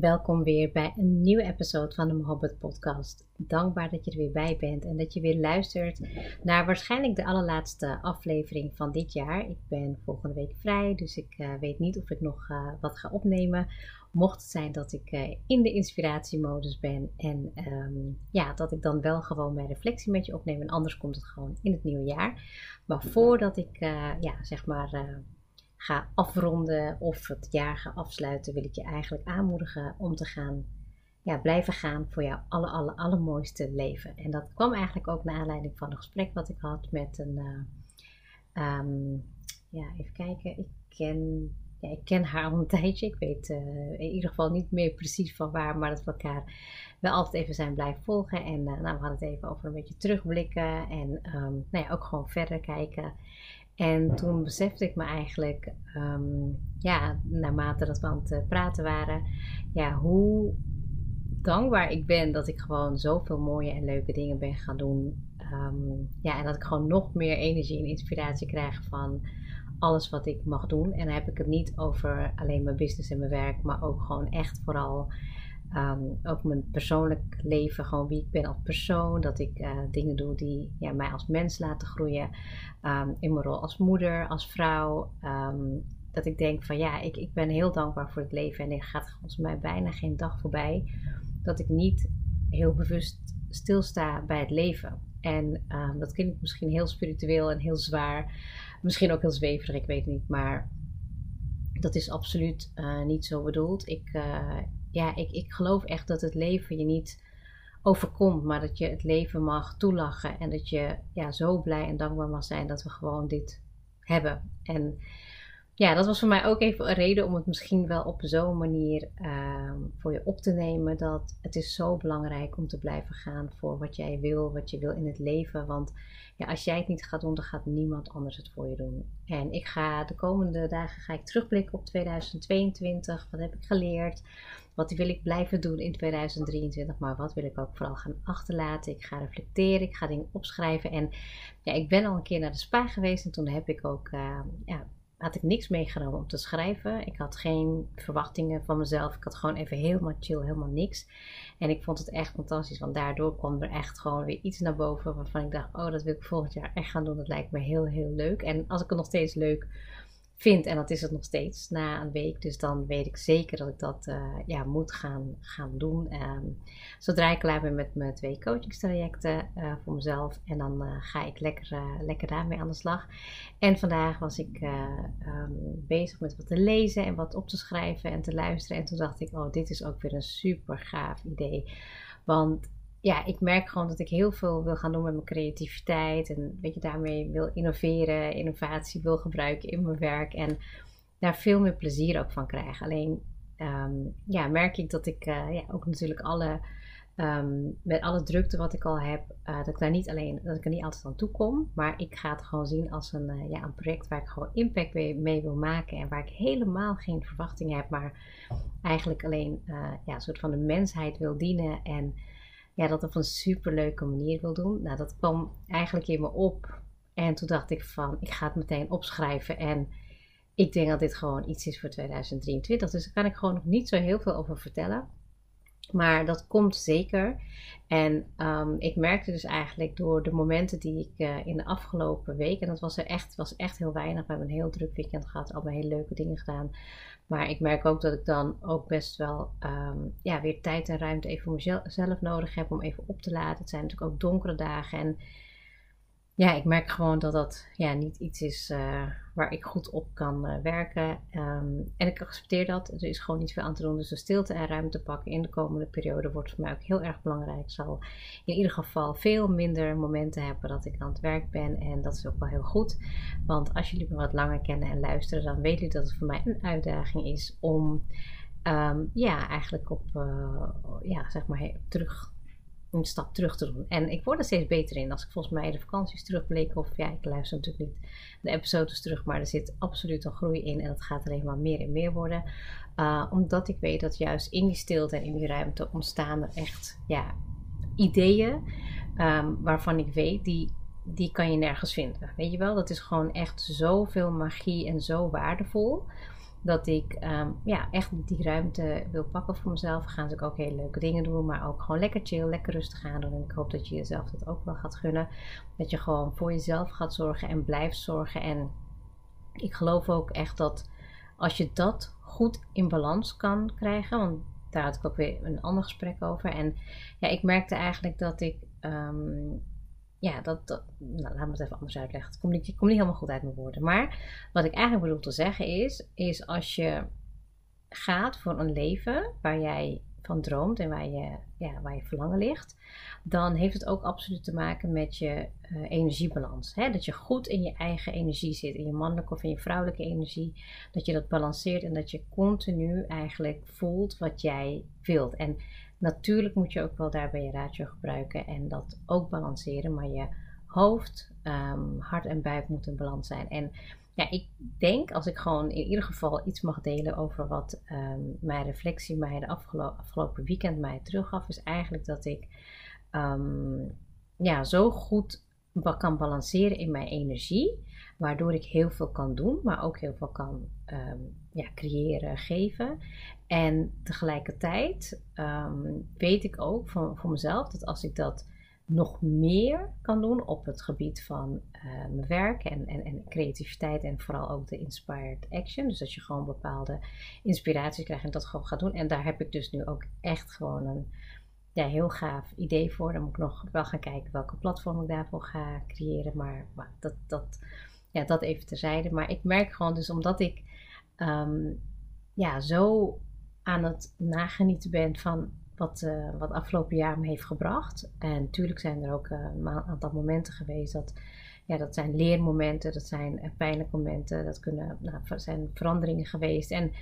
Welkom weer bij een nieuwe episode van de Mohabbat Podcast. Dankbaar dat je er weer bij bent en dat je weer luistert naar waarschijnlijk de allerlaatste aflevering van dit jaar. Ik ben volgende week vrij, dus ik uh, weet niet of ik nog uh, wat ga opnemen. Mocht het zijn dat ik uh, in de inspiratiemodus ben en um, ja, dat ik dan wel gewoon mijn reflectie met je opneem en anders komt het gewoon in het nieuwe jaar. Maar voordat ik ja, zeg maar ga afronden of het jaar ga afsluiten, wil ik je eigenlijk aanmoedigen om te gaan ja, blijven gaan voor jouw alle, alle, allermooiste leven. En dat kwam eigenlijk ook naar aanleiding van een gesprek wat ik had met een, uh, um, ja, even kijken, ik ken, ja, ik ken haar al een tijdje. Ik weet uh, in ieder geval niet meer precies van waar, maar dat we elkaar wel altijd even zijn blijven volgen. En uh, nou, we hadden het even over een beetje terugblikken en um, nou ja, ook gewoon verder kijken. En toen besefte ik me eigenlijk, um, ja, naarmate dat we aan het praten waren, ja, hoe dankbaar ik ben dat ik gewoon zoveel mooie en leuke dingen ben gaan doen. Um, ja, en dat ik gewoon nog meer energie en inspiratie krijg van alles wat ik mag doen. En dan heb ik het niet over alleen mijn business en mijn werk, maar ook gewoon echt vooral Um, ook mijn persoonlijk leven, gewoon wie ik ben als persoon. Dat ik uh, dingen doe die ja, mij als mens laten groeien. Um, in mijn rol als moeder, als vrouw. Um, dat ik denk van ja, ik, ik ben heel dankbaar voor het leven. En er gaat volgens mij bijna geen dag voorbij dat ik niet heel bewust stilsta bij het leven. En dat klinkt misschien heel spiritueel en heel zwaar. Misschien ook heel zweverig, ik weet niet. Maar dat is absoluut uh, niet zo bedoeld. Ik, uh, ja, ik, ik geloof echt dat het leven je niet overkomt, maar dat je het leven mag toelachen en dat je ja, zo blij en dankbaar mag zijn dat we gewoon dit hebben. En ja, dat was voor mij ook even een reden om het misschien wel op zo'n manier uh, voor je op te nemen. Dat het is zo belangrijk om te blijven gaan voor wat jij wil, wat je wil in het leven. Want ja, als jij het niet gaat doen, dan gaat niemand anders het voor je doen. En ik ga de komende dagen ga ik terugblikken op 2022. Wat heb ik geleerd? Wat wil ik blijven doen in 2023? Maar wat wil ik ook vooral gaan achterlaten? Ik ga reflecteren, ik ga dingen opschrijven. En ja, ik ben al een keer naar de spa geweest en toen heb ik ook uh, ja, had ik niks meegenomen om te schrijven. Ik had geen verwachtingen van mezelf. Ik had gewoon even helemaal chill, helemaal niks. En ik vond het echt fantastisch, want daardoor kwam er echt gewoon weer iets naar boven waarvan ik dacht: oh, dat wil ik volgend jaar echt gaan doen. Dat lijkt me heel, heel leuk. En als ik het nog steeds leuk vind. En dat is het nog steeds na een week. Dus dan weet ik zeker dat ik dat uh, ja, moet gaan, gaan doen. Um, zodra ik klaar ben met mijn twee coachingstrajecten uh, voor mezelf. En dan uh, ga ik lekker, lekker daarmee aan de slag. En vandaag was ik um, bezig met wat te lezen en wat op te schrijven en te luisteren. En toen dacht ik, oh, dit is ook weer een super gaaf idee. Want ja, ik merk gewoon dat ik heel veel wil gaan doen met mijn creativiteit. En weet je, daarmee wil innoveren, innovatie wil gebruiken in mijn werk. En daar veel meer plezier ook van krijg. Alleen um, ja, merk ik dat ik uh, ja, ook natuurlijk alle. Um, met alle drukte wat ik al heb, uh, dat ik daar niet alleen, dat ik er niet altijd aan toe kom. Maar ik ga het gewoon zien als een, uh, ja, een project waar ik gewoon impact mee, mee, wil maken. En waar ik helemaal geen verwachtingen heb, maar eigenlijk alleen ja, een soort van de mensheid wil dienen. En ja, dat op een superleuke manier wil doen. Nou, dat kwam eigenlijk in me op. En toen dacht ik van, ik ga het meteen opschrijven. En ik denk dat dit gewoon iets is voor 2023. Dus daar kan ik gewoon nog niet zo heel veel over vertellen. Maar dat komt zeker. En um, ik merkte dus eigenlijk door de momenten die ik uh, in de afgelopen week, en dat was er echt, was echt heel weinig. We hebben een heel druk weekend gehad, allemaal hele leuke dingen gedaan. Maar ik merk ook dat ik dan ook best wel um, ja, weer tijd en ruimte even voor mezelf nodig heb om even op te laden. Het zijn natuurlijk ook donkere dagen. En ja, ik merk gewoon dat dat ja, niet iets is uh, waar ik goed op kan uh, werken. Um, en ik accepteer dat. Er is gewoon niet veel aan te doen. Dus de stilte en ruimte pakken in de komende periode wordt voor mij ook heel erg belangrijk. Ik zal in ieder geval veel minder momenten hebben dat ik aan het werk ben. En dat is ook wel heel goed. Want als jullie me wat langer kennen en luisteren, dan weten jullie dat het voor mij een uitdaging is om um, ja, eigenlijk op uh, ja, zeg maar terug een stap terug te doen. En ik word er steeds beter in. Als ik volgens mij de vakanties terugblik, of ja, ik luister natuurlijk niet de episodes terug, maar er zit absoluut een groei in en dat gaat alleen maar meer en meer worden. Uh, omdat ik weet dat juist in die stilte en in die ruimte ontstaan er echt ja, ideeën um, waarvan ik weet, die, die kan je nergens vinden. Weet je wel, dat is gewoon echt zoveel magie en zo waardevol dat ik um, ja, echt die ruimte wil pakken voor mezelf. Gaan ze ook hele leuke dingen doen, maar ook gewoon lekker chill, lekker rustig gaan doen. En ik hoop dat je jezelf dat ook wel gaat gunnen. Dat je gewoon voor jezelf gaat zorgen en blijft zorgen. En ik geloof ook echt dat als je dat goed in balans kan krijgen, want daar had ik ook weer een ander gesprek over. En ja, ik merkte eigenlijk dat ik um, ja, dat, nou, laat me het even anders uitleggen. Het komt niet, niet helemaal goed uit mijn woorden. Maar wat ik eigenlijk bedoel te zeggen is, is als je gaat voor een leven waar jij van droomt en waar je, ja, waar je verlangen ligt, dan heeft het ook absoluut te maken met je uh, energiebalans. Hè? Dat je goed in je eigen energie zit, in je mannelijke of in je vrouwelijke energie. Dat je dat balanceert en dat je continu eigenlijk voelt wat jij wilt. En Natuurlijk moet je ook wel daarbij je ratio gebruiken en dat ook balanceren, maar je hoofd, um, hart en buik moeten in balans zijn. En ja, ik denk als ik gewoon in ieder geval iets mag delen over wat um, mijn reflectie mij de afgelopen weekend mij teruggaf, is eigenlijk dat ik um, ja, zo goed kan balanceren in mijn energie, waardoor ik heel veel kan doen, maar ook heel veel kan um, ja, creëren, geven. En tegelijkertijd um, weet ik ook van, voor mezelf dat als ik dat nog meer kan doen op het gebied van uh, mijn werk en, en, en, creativiteit en vooral ook de inspired action. Dus dat je gewoon bepaalde inspiraties krijgt en dat gewoon gaat doen. En daar heb ik dus nu ook echt gewoon een ja, heel gaaf idee voor. Dan moet ik nog wel gaan kijken welke platform ik daarvoor ga creëren. Maar, dat, dat, ja, dat even terzijde. Maar ik merk gewoon dus omdat ik um, ja, zo aan het nagenieten ben van wat, uh, wat afgelopen jaar me heeft gebracht. En natuurlijk zijn er ook uh, een aantal momenten geweest dat, ja, dat zijn leermomenten, dat zijn uh, pijnlijke momenten, dat kunnen, nou, zijn veranderingen geweest. En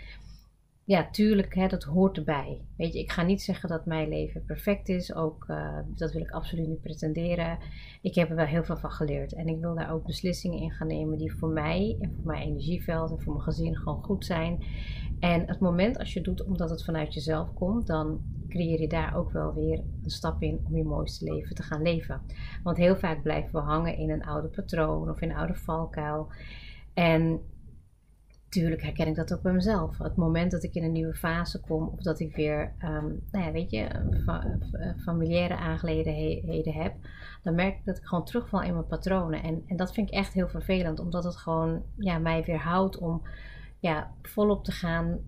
ja, tuurlijk, hè, dat hoort erbij. Weet je, ik ga niet zeggen dat mijn leven perfect is. Ook, uh, dat wil ik absoluut niet pretenderen. Ik heb er wel heel veel van geleerd. En ik wil daar ook beslissingen in gaan nemen die voor mij en voor mijn energieveld en voor mijn gezin gewoon goed zijn. En het moment als je doet omdat het vanuit jezelf komt, dan creëer je daar ook wel weer een stap in om je mooiste leven te gaan leven. Want heel vaak blijven we hangen in een oude patroon of in een oude valkuil. En Tuurlijk herken ik dat ook bij mezelf. Het moment dat ik in een nieuwe fase kom, of dat ik weer, um, nou ja, weet je, familiaire aangelegenheden heb, dan merk ik dat ik gewoon terugval in mijn patronen. En, en dat vind ik echt heel vervelend, omdat het gewoon ja, mij weerhoudt om ja, volop te gaan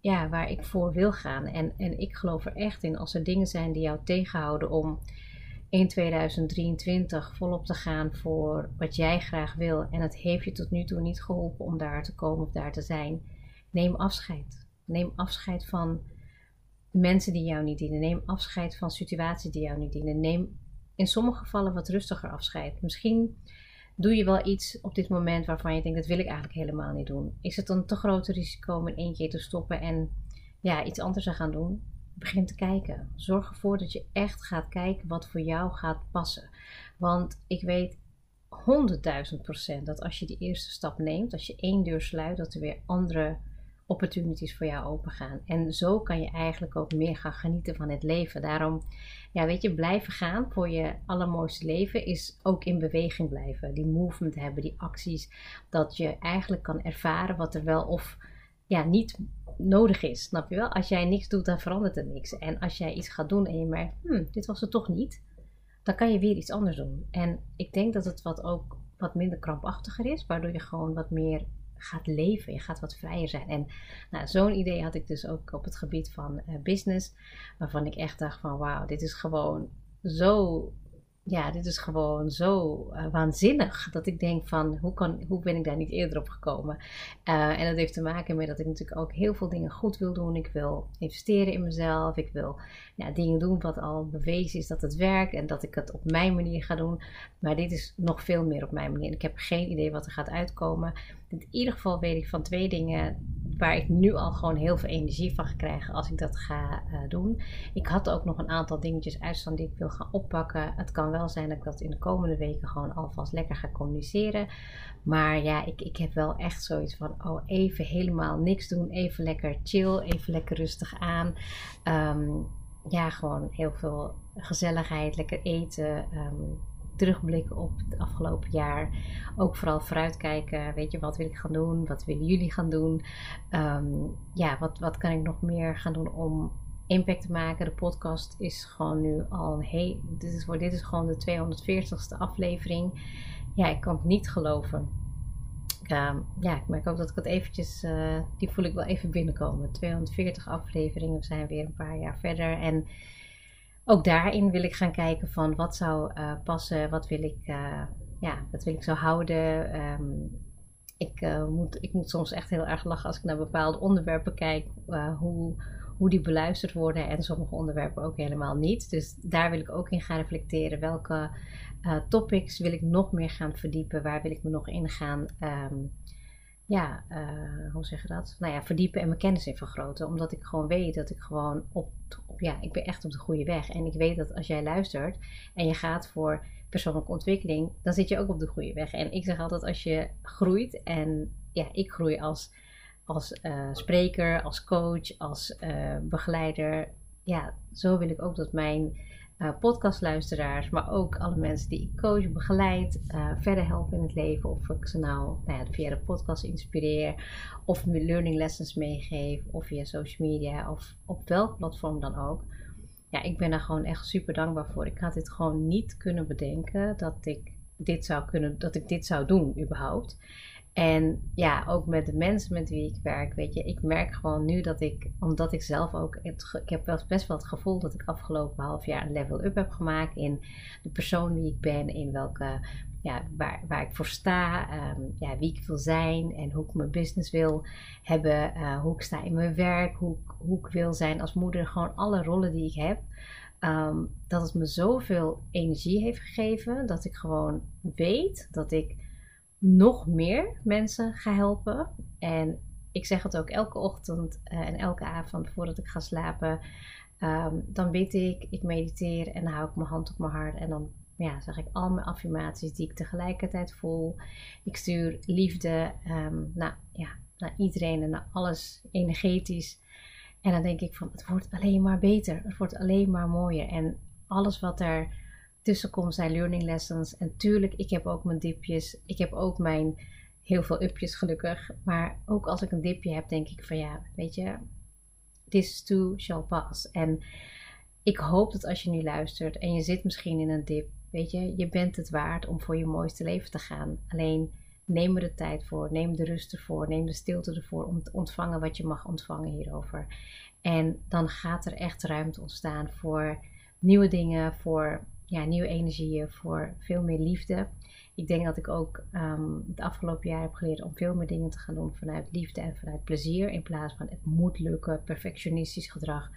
ja, waar ik voor wil gaan. En, en ik geloof er echt in, als er dingen zijn die jou tegenhouden om in 2023 volop te gaan voor wat jij graag wil en het heeft je tot nu toe niet geholpen om daar te komen of daar te zijn, neem afscheid. Neem afscheid van mensen die jou niet dienen. Neem afscheid van situaties die jou niet dienen. Neem in sommige gevallen wat rustiger afscheid. Misschien doe je wel iets op dit moment waarvan je denkt dat wil ik eigenlijk helemaal niet doen. Is het een te groot risico om in één keer te stoppen en ja, iets anders te gaan doen? Begin te kijken. Zorg ervoor dat je echt gaat kijken wat voor jou gaat passen. Want ik weet 100.000 procent dat als je die eerste stap neemt, als je één deur sluit, dat er weer andere opportunities voor jou open gaan. En zo kan je eigenlijk ook meer gaan genieten van het leven. Daarom, ja, weet je, blijven gaan voor je allermooiste leven is ook in beweging blijven. Die movement hebben, die acties, dat je eigenlijk kan ervaren wat er wel of ja, niet nodig is. Snap je wel? Als jij niks doet, dan verandert er niks. En als jij iets gaat doen en je merkt, hm, dit was het toch niet, dan kan je weer iets anders doen. En ik denk dat het wat ook wat minder krampachtiger is, waardoor je gewoon wat meer gaat leven. Je gaat wat vrijer zijn. En nou, zo'n idee had ik dus ook op het gebied van uh, business, waarvan ik echt dacht van wauw, dit is gewoon zo ja, dit is gewoon zo uh, waanzinnig. Dat ik denk van, hoe, kan, hoe ben ik daar niet eerder op gekomen? Uh, en dat heeft te maken met dat ik natuurlijk ook heel veel dingen goed wil doen. Ik wil investeren in mezelf. Ik wil ja, dingen doen wat al bewezen is dat het werkt. En dat ik het op mijn manier ga doen. Maar dit is nog veel meer op mijn manier. Ik heb geen idee wat er gaat uitkomen. In ieder geval weet ik van twee dingen waar ik nu al gewoon heel veel energie van ga krijgen als ik dat ga uh, doen. Ik had ook nog een aantal dingetjes uitstaan die ik wil gaan oppakken. Het kan wel zijn dat ik dat in de komende weken gewoon alvast lekker ga communiceren. Maar ja, ik, ik heb wel echt zoiets van, oh even helemaal niks doen. Even lekker chill, even lekker rustig aan. Um, ja, gewoon heel veel gezelligheid, lekker eten. Um, terugblikken op het afgelopen jaar. Ook vooral vooruitkijken. Weet je, wat wil ik gaan doen? Wat willen jullie gaan doen? Um, ja, wat, wat kan ik nog meer gaan doen om impact te maken? De podcast is gewoon nu al heel. Dit is, dit is gewoon de 240ste aflevering. Ja, ik kan het niet geloven. Um, ja, ik merk ook dat ik het eventjes, uh, die voel ik wel even binnenkomen. 240 afleveringen, we zijn weer een paar jaar verder. En ook daarin wil ik gaan kijken van wat zou uh, passen, wat wil ik, uh, ja, wat wil ik zo houden. Um, ik, uh, moet, ik moet soms echt heel erg lachen als ik naar bepaalde onderwerpen kijk, hoe, hoe die beluisterd worden en sommige onderwerpen ook helemaal niet. Dus daar wil ik ook in gaan reflecteren. Welke topics wil ik nog meer gaan verdiepen? Waar wil ik me nog in gaan um, ja, hoe zeg je dat? Nou ja, verdiepen en mijn kennis in vergroten. Omdat ik gewoon weet dat ik gewoon op, ja, ik ben echt op de goede weg. En ik weet dat als jij luistert en je gaat voor persoonlijke ontwikkeling, dan zit je ook op de goede weg. En ik zeg altijd, als je groeit, en ja, ik groei als, als uh, spreker, als coach, als uh, begeleider. Ja, zo wil ik ook dat mijn uh, podcastluisteraars, maar ook alle mensen die ik coach, begeleid, uh, verder helpen in het leven. Of ik ze nou, nou via de podcast inspireer, of learning lessons meegeef, of via social media, of op welk platform dan ook. Ja, ik ben daar gewoon echt super dankbaar voor. Ik had dit gewoon niet kunnen bedenken dat ik dit zou kunnen, dat ik dit zou doen überhaupt. En ja, ook met de mensen met wie ik werk, weet je, ik merk gewoon nu dat ik, omdat ik zelf ook, ik heb wel best wel het gevoel dat ik afgelopen half jaar een level up heb gemaakt in de persoon wie ik ben, in welke, ja, waar, waar ik voor sta, um, ja, wie ik wil zijn en hoe ik mijn business wil hebben, uh, hoe ik sta in mijn werk, hoe, hoe ik wil zijn als moeder, gewoon alle rollen die ik heb. Um, dat het me zoveel energie heeft gegeven dat ik gewoon weet dat ik nog meer mensen ga helpen. En ik zeg het ook elke ochtend uh, en elke avond voordat ik ga slapen. Um, dan bid ik, ik mediteer en dan hou ik mijn hand op mijn hart. En dan ja, zeg ik al mijn affirmaties die ik tegelijkertijd voel. Ik stuur liefde um, ja, naar iedereen en naar alles energetisch. En dan denk ik van het wordt alleen maar beter. Het wordt alleen maar mooier. En alles wat er tussenkomst zijn learning lessons. En tuurlijk, ik heb ook mijn dipjes. Ik heb ook mijn heel veel upjes gelukkig. Maar ook als ik een dipje heb, denk ik van ja, weet je, this too shall pass. En ik hoop dat als je nu luistert en je zit misschien in een dip, weet je, je bent het waard om voor je mooiste leven te gaan. Alleen neem er de tijd voor, neem de rust ervoor, neem de stilte ervoor om te ontvangen wat je mag ontvangen hierover. En dan gaat er echt ruimte ontstaan voor nieuwe dingen, voor ja, nieuwe energieën, voor veel meer liefde. Ik denk dat ik ook um, het afgelopen jaar heb geleerd om veel meer dingen te gaan doen vanuit liefde en vanuit plezier. In plaats van het moet lukken, perfectionistisch gedrag.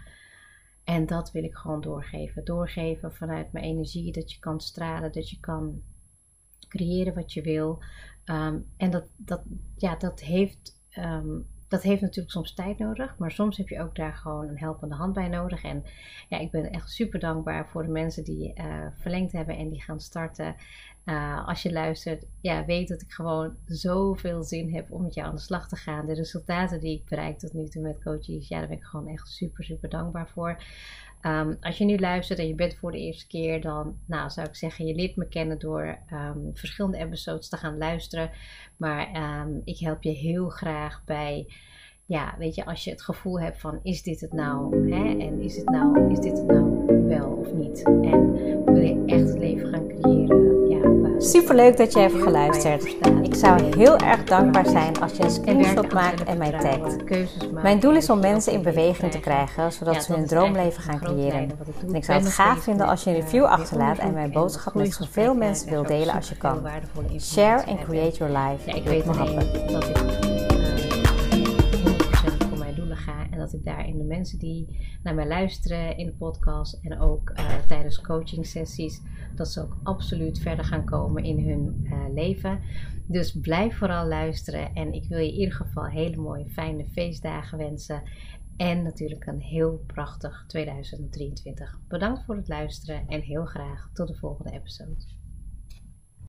En dat wil ik gewoon doorgeven. Doorgeven vanuit mijn energie, dat je kan stralen, dat je kan creëren wat je wil. Um, en dat, dat, ja, dat heeft um, dat heeft natuurlijk soms tijd nodig, maar soms heb je ook daar gewoon een helpende hand bij nodig. En ja, ik ben echt super dankbaar voor de mensen die uh, verlengd hebben en die gaan starten. Uh, als je luistert, ja, weet dat ik gewoon zoveel zin heb om met jou aan de slag te gaan. De resultaten die ik bereik tot nu toe met coaches, ja, daar ben ik gewoon echt super, super dankbaar voor. Um, als je nu luistert en je bent voor de eerste keer, dan nou, zou ik zeggen, je leert me kennen door um, verschillende episodes te gaan luisteren. Maar um, ik help je heel graag bij, ja, weet je, als je het gevoel hebt van, is dit het nou? Hè? En is, het nou, is dit het nou wel of niet? En wil je echt het leven gaan creëren? Ja, Super leuk dat je hebt geluisterd. Ik zou heel erg dankbaar zijn als je een screenshot maakt en mij tagt. Mijn doel is om mensen in beweging te krijgen, zodat ze hun droomleven gaan creëren. En ik zou het gaaf vinden als je een review achterlaat en mijn boodschap met zoveel mensen wil delen als je kan. Share and create your life. Ja, ik weet alleen dat ik voor mijn doelen ga en dat ik daarin de mensen die naar mij luisteren in de podcast en ook uh, tijdens coaching sessies, dat ze ook absoluut verder gaan komen in hun uh, leven. Dus blijf vooral luisteren en ik wil je in ieder geval hele mooie, fijne feestdagen wensen. En natuurlijk een heel prachtig 2023. Bedankt voor het luisteren en heel graag tot de volgende episode.